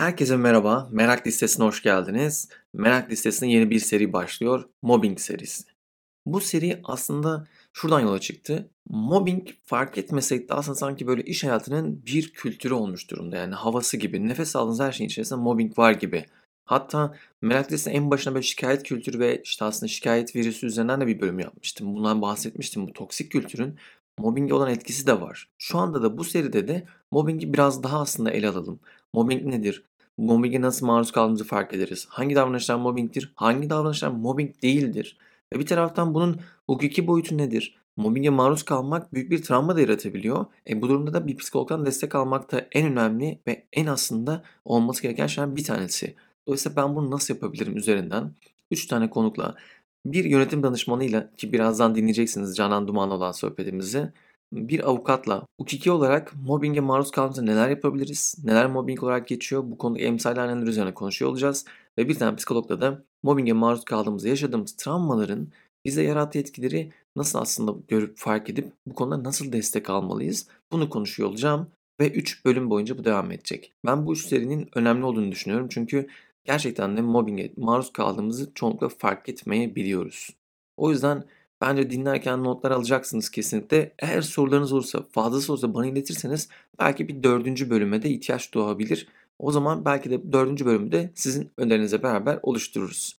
Herkese merhaba, Merak Listesi'ne hoş geldiniz. Merak Listesi'nin yeni bir seri başlıyor, Mobbing serisi. Bu seri aslında şuradan yola çıktı. Mobbing fark etmesek de aslında sanki böyle iş hayatının bir kültürü olmuş durumda. Yani havası gibi, nefes aldığınız her şeyin içerisinde mobbing var gibi. Hatta Merak Listesi'nin en başına böyle şikayet kültürü ve işte aslında şikayet virüsü üzerinden de bir bölüm yapmıştım. Bundan bahsetmiştim. Bu toksik kültürün mobbinge olan etkisi de var. Şu anda da bu seride de mobbingi biraz daha aslında ele alalım. Mobbing nedir? Mobbinge nasıl maruz kaldığımızı fark ederiz. Hangi davranışlar mobbingdir, hangi davranışlar mobbing değildir? Ve bir taraftan bunun hukuki boyutu nedir? Mobbinge maruz kalmak büyük bir travma da yaratabiliyor. E bu durumda da bir psikologdan destek almak da en önemli ve en aslında olması gereken şeylerden bir tanesi. Dolayısıyla ben bunu nasıl yapabilirim üzerinden 3 tane konukla, bir yönetim danışmanıyla ki birazdan dinleyeceksiniz Canan Duman'la olan sohbetimizi, bir avukatla hukuki olarak mobbinge maruz kaldığımızda neler yapabiliriz, neler mobbing olarak geçiyor bu konuda emsal neler üzerine konuşuyor olacağız. Ve bir tane psikologla da mobbinge maruz kaldığımızda yaşadığımız travmaların bize yarattığı etkileri nasıl aslında görüp fark edip bu konuda nasıl destek almalıyız bunu konuşuyor olacağım. Ve 3 bölüm boyunca bu devam edecek. Ben bu üç serinin önemli olduğunu düşünüyorum çünkü gerçekten de mobbinge maruz kaldığımızı çoğunlukla fark etmeyebiliyoruz. O yüzden bence dinlerken notlar alacaksınız kesinlikle. Eğer sorularınız olursa, fazlası olursa bana iletirseniz belki bir dördüncü bölüme de ihtiyaç doğabilir. O zaman belki de dördüncü bölümü de sizin önerinize beraber oluştururuz.